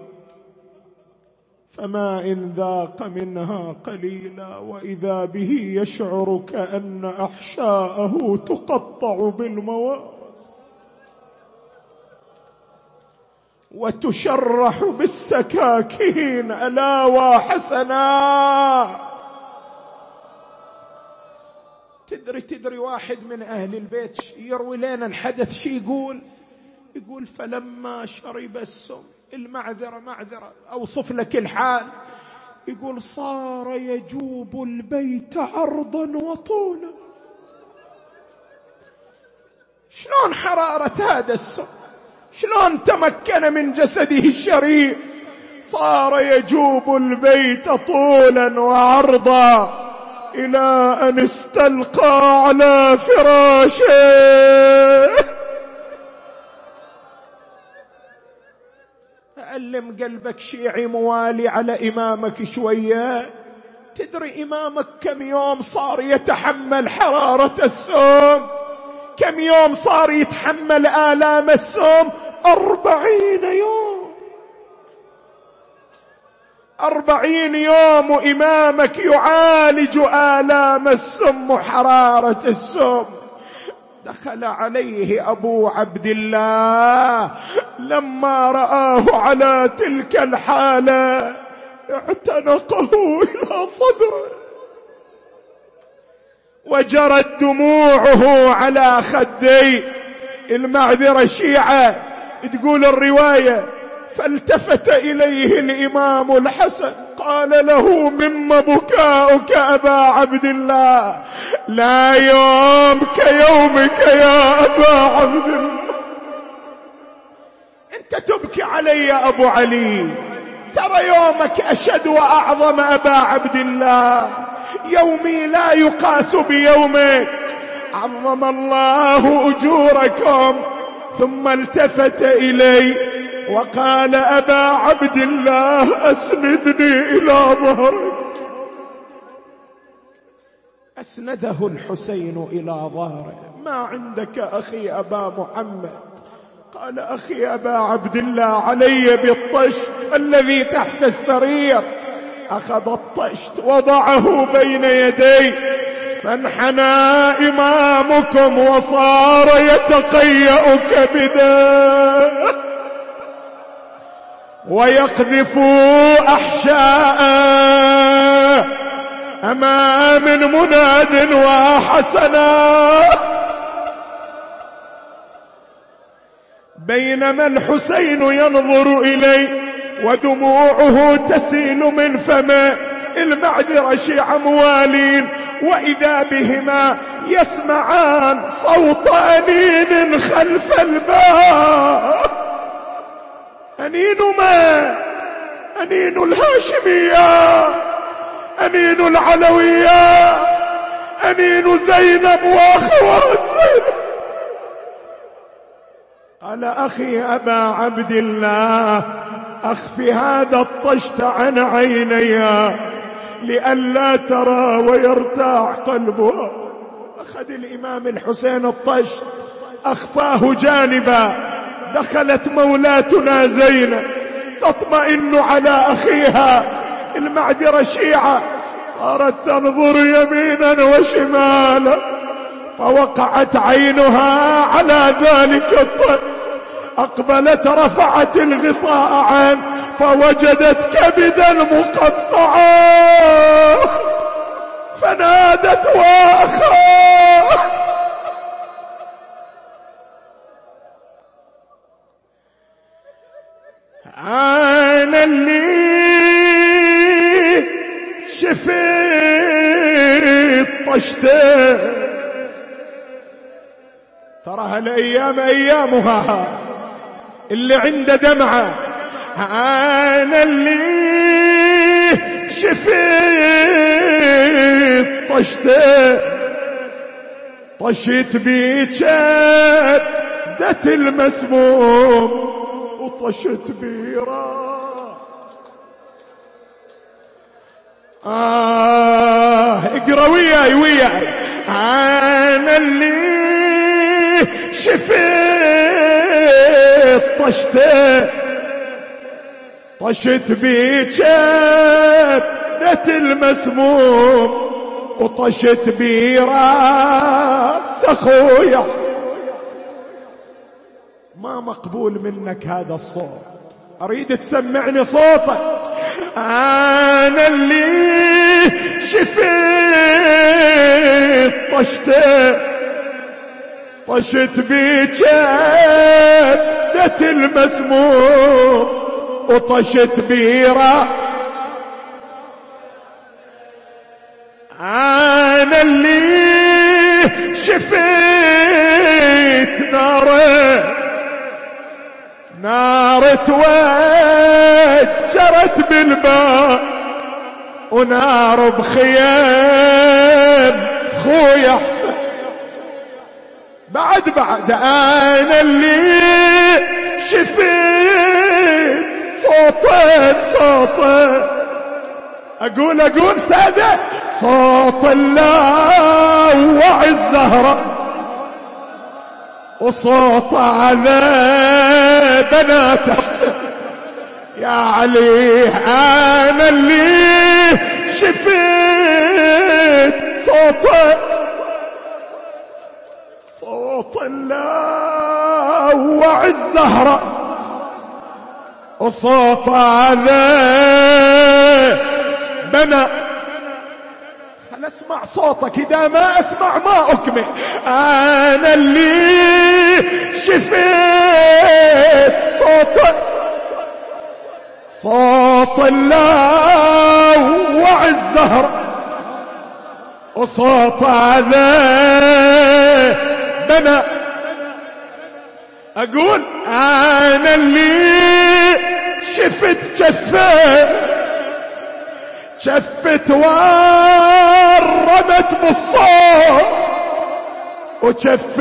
فما إن ذاق منها قليلا وإذا به يشعر كأن أحشاءه تقطع بالمواس وتشرح بالسكاكين ألا وحسنا. تدري تدري واحد من أهل البيت يروي لنا الحدث شي يقول؟ يقول فلما شرب السم المعذرة معذرة أوصف لك الحال. يقول صار يجوب البيت عرضا وطولا. شلون حرارة هذا السم شلون تمكن من جسده الشريف؟ صار يجوب البيت طولا وعرضا إلى أن استلقى على فراشه. علم قلبك شيعي موالي على إمامك شوية. تدري إمامك كم يوم صار يتحمل حرارة السوم؟ كم يوم صار يتحمل آلام السوم؟ أربعين يوم. أربعين يوم وإمامك يعالج آلام السم وحرارة السم دخل عليه أبو عبد الله لما رآه على تلك الحالة اعتنقه إلى صدره. وجرت دموعه على خديه. المعذرة الشيعه تقول الرواية فالتفت إليه الإمام الحسن. قال له مما بكاؤك أبا عبد الله. لا يوم كيومك يا أبا عبد الله. أنت تبكي علي يا أبو علي. ترى يومك أشد وأعظم أبا عبد الله. يومي لا يقاس بيومك. عظم الله أجوركم ثم التفت إلي. وقال أبا عبد الله أسندني إلى ظهرك أسنده الحسين إلى ظهره. ما عندك أخي أبا محمد؟ قال أخي أبا عبد الله علي بالطشت الذي تحت السرير. أخذ الطشت وضعه بين يدي فانحنى إمامكم وصار يتقيأ كبدا ويقذفوا أحشاء أمام مناد وحسنا بينما الحسين ينظر إليه ودموعه تسيل من فمه المعذرة شيع موالين وإذا بهما يسمعان صوت أنين خلف الباب. أنين ما؟ أنين الهاشميات أنين العلويات أنين زينب وأخوات زينب؟ قال أخي أبا عبد الله أخف هذا الطشت عن عيني لئلا ترى ويرتاع قلبه. أخذ الإمام الحسين الطشت أخفاه جانبا. دخلت مولاتنا زينب تطمئن على أخيها المعذرة شيعة صارت تنظر يمينا وشمالا فوقعت عينها على ذلك الطفل أقبلت رفعت الغطاء عنه فوجدت كبدا مقطعا فنادت واخاه أنا اللي شفيت طشته. ترى هالايام أيامها اللي عنده دمعة. أنا اللي شفيت طشته. طشت بيتشات دت المسموم. وطشت بيرا. آه اقرأ وياي وياي. أنا اللي شفيت طشته. طشت بجدة المسموم. وطشت براس أخويا. ما مقبول منك هذا الصوت. أريد تسمعني صوتك. أنا اللي شفيت طشته طشت بجدة المسموم وطشت بيرة. أنا اللي شفيت ناره نار توجرت بالباب ونار بخيام خويا حسن. بعد بعد أنا اللي شفيت صوتك صوتك. أقول أقول سادة صوت الله وعي الزهره وصوت على بنات. يا علي أنا اللي شفت صوته صوت الله وعي الزهرة. وصوت على بنات. خل اسمع صوتك إذا ما أسمع ما أكمل. أنا اللي شفيت صوتك صوت الله وعي الزهر وصوت هذا بنا. أقول أنا اللي شفت جفه شفت ورمت بالصوت وشف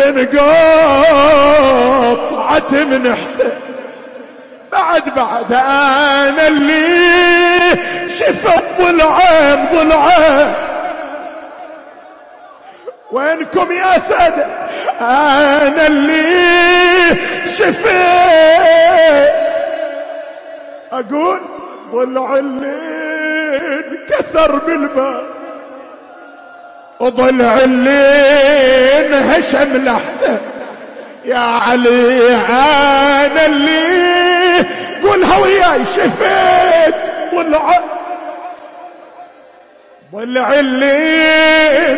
قطعت من حسن بعد بعد أنا اللي شفت ضلعين ضلعين وينكم يا سادة؟ أنا اللي شفت. أقول ضلع اللي انكسر بالباب. وضلع اللي انهشم الأحسن. يا علي أنا اللي قولها وياي شفيت ضلع ضلع اللي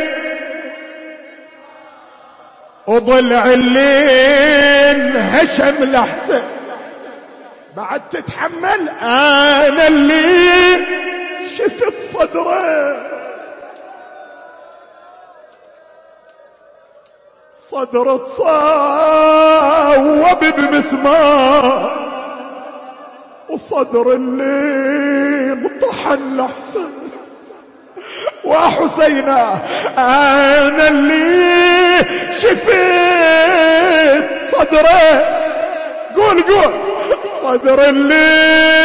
وضلع اللي انهشم الأحسن. بعد تتحمل أنا اللي شفت صدره. صدر تصاوب بمسمار وصدر اللي مطحن لحسن وحسينا أنا اللي شفت صدره. قول قول. صدر اللي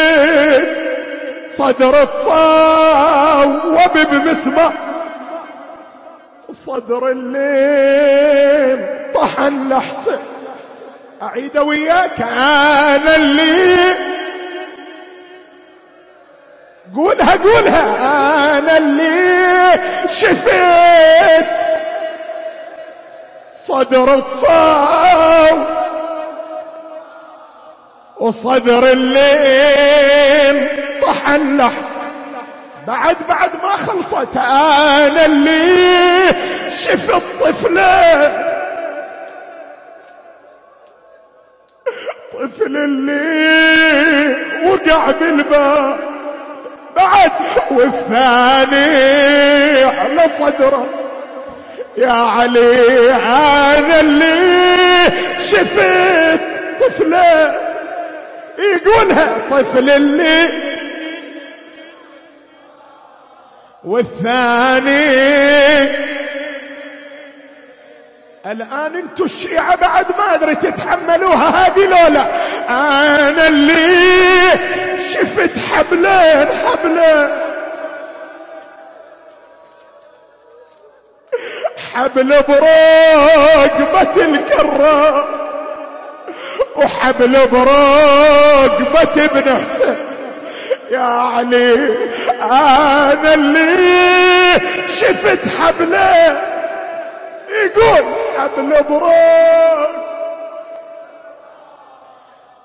صدر تصاوب بمسمع وصدر الليل طحن لحسن أعيد وياك أنا اللي قولها قولها. أنا اللي شفيت. صدر تصاوب وصدر الليل. طحن لحظة بعد بعد ما خلصت أنا اللي شفت طفله طفل اللي وقع بالباب. بعد والثاني على صدره. يا علي أنا اللي شفت طفله. يقولها طفل اللي والثاني الآن أنتوا الشيعة بعد ما أدري تتحملوها هذه لولا. أنا اللي شفت حبلين حبلين. حبل برقبة الكرة وحبل برقبة ابن حسين. يا علي أنا اللي شفت حبله يقول حبل بروق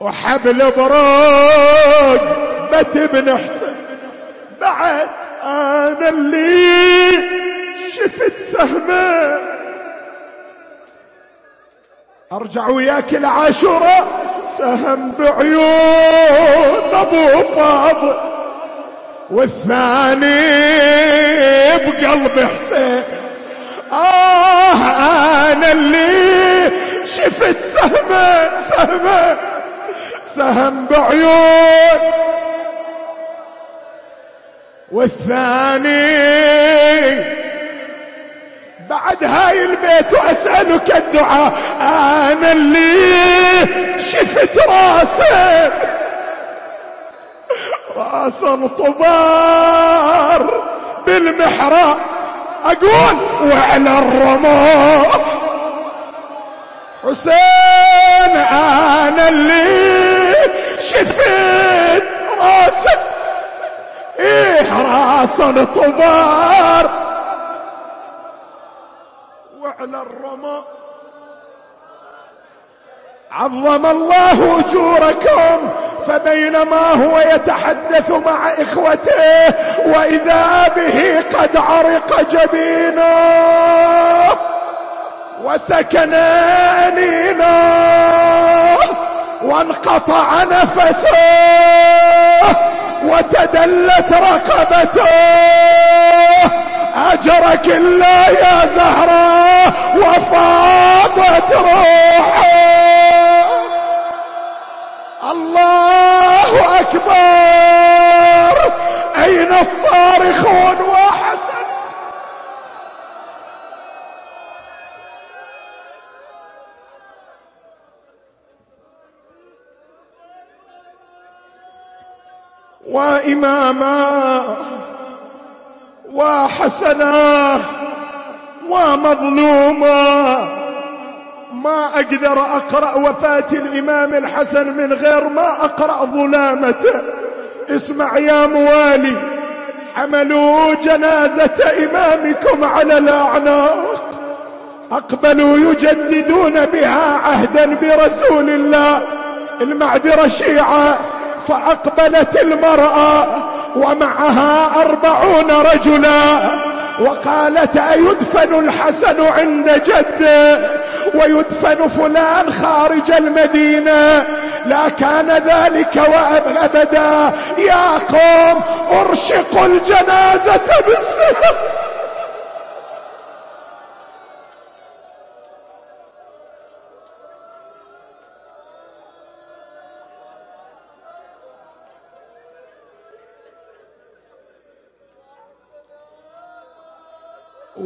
وحبل بروق بت بن حسن بعد أنا اللي شفت سهمة. أرجع وياك العاشورة سهم بعيون أبو فاضل. والثاني بقلب حسين. آه أنا اللي شفت سهمة سهمة سهم بعيون. والثاني بعد هاي البيت وأسألك الدعاء. أنا اللي شفت راسك راس طبار بالمحراب. أقول وعلى الرماد حسين أنا اللي شفت راسك إيه راس طبار. وعلى الرماد عظم الله أجوركم فبينما هو يتحدث مع إخوته وإذا به قد عرق جبينه وسكن انينه وانقطع نفسه. وتدلت رقبته. أجرك الله يا زهرة وفاضت روحه. الله أكبر. أين الصارخون وحسن؟ وإماما وحسنا ومظلوما ما أقدر أقرأ وفاة الإمام الحسن من غير ما أقرأ ظلامته. اسمع يا موالي حملوا جنازة إمامكم على الأعناق. أقبلوا يجددون بها عهدا برسول الله المعذرة شيعة فأقبلت المرأة ومعها أربعون رجلا. وقالت أيدفن الحسن عند جده ويدفن فلان خارج المدينة. لا كان ذلك وأبدا يا قوم أرشقوا الجنازة بالسهم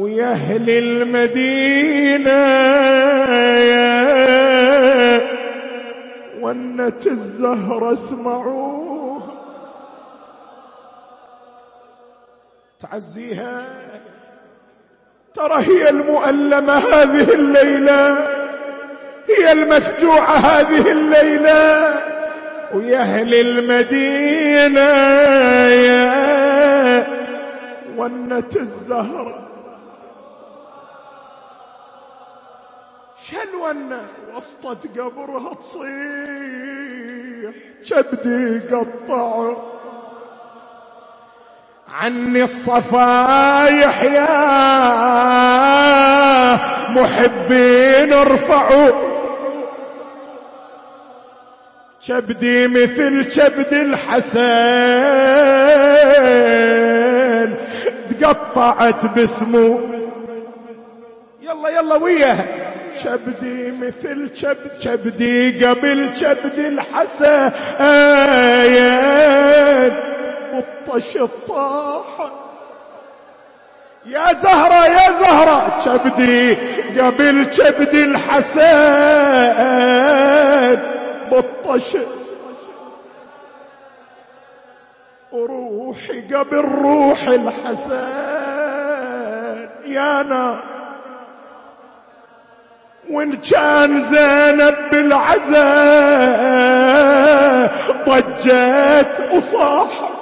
ويا أهل المدينة. ونت الزهر اسمعوه. تعزيها. ترى هي المؤلمة هذه الليلة. هي المفجوعة هذه الليلة. ويا أهل المدينة. يا ونت الزهره شلونا وسطة قبرها تصيح. كبدي قطع عني الصفايح يا محبين ارفعوا. كبدي مثل كبد الحسن تقطعت باسمه. يلا يلا وياها كبدي مثل كبد كبدي قبل كبد الحسن بطش الطاحة يا زهرة يا زهرة. كبدي قبل كبد الحسن بطش وروحي قبل روح الحسن يا ناس وإن كان زينب بالعزاء ضجت وصاحت.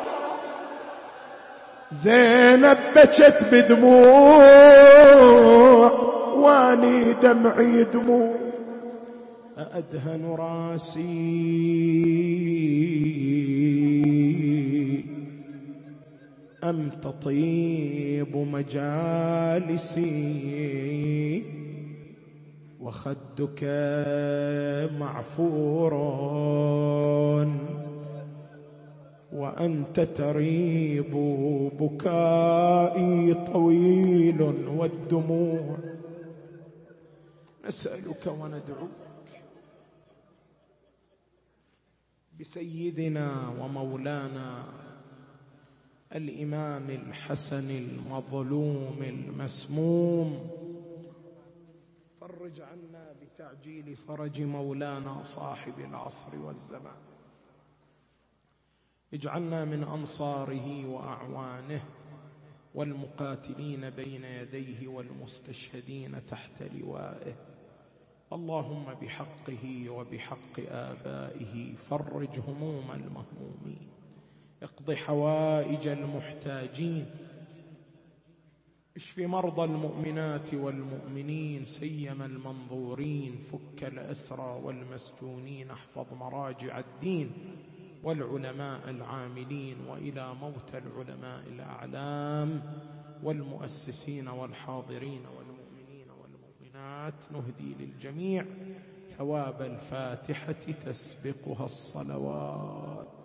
زينب بكت بدموع واني دمعي دموع. أدهن راسي. أنت طيب مجالسي؟ وخدك معفور وأنت تريب بكائي طويل والدموع. نسألك وندعوك بسيدنا ومولانا الإمام الحسن المظلوم المسموم. فرج عنا بتعجيل فرج مولانا صاحب العصر والزمان. اجعلنا من أنصاره وأعوانه والمقاتلين بين يديه والمستشهدين تحت لوائه. اللهم بحقه وبحق آبائه فرج هموم المهمومين. اقض حوائج المحتاجين اشف مرضى المؤمنات والمؤمنين سيما المنظورين فك الأسرى والمسجونين احفظ مراجع الدين والعلماء العاملين وإلى موت العلماء الأعلام والمؤسسين والحاضرين والمؤمنين والمؤمنات نهدي للجميع ثواب الفاتحة تسبقها الصلوات.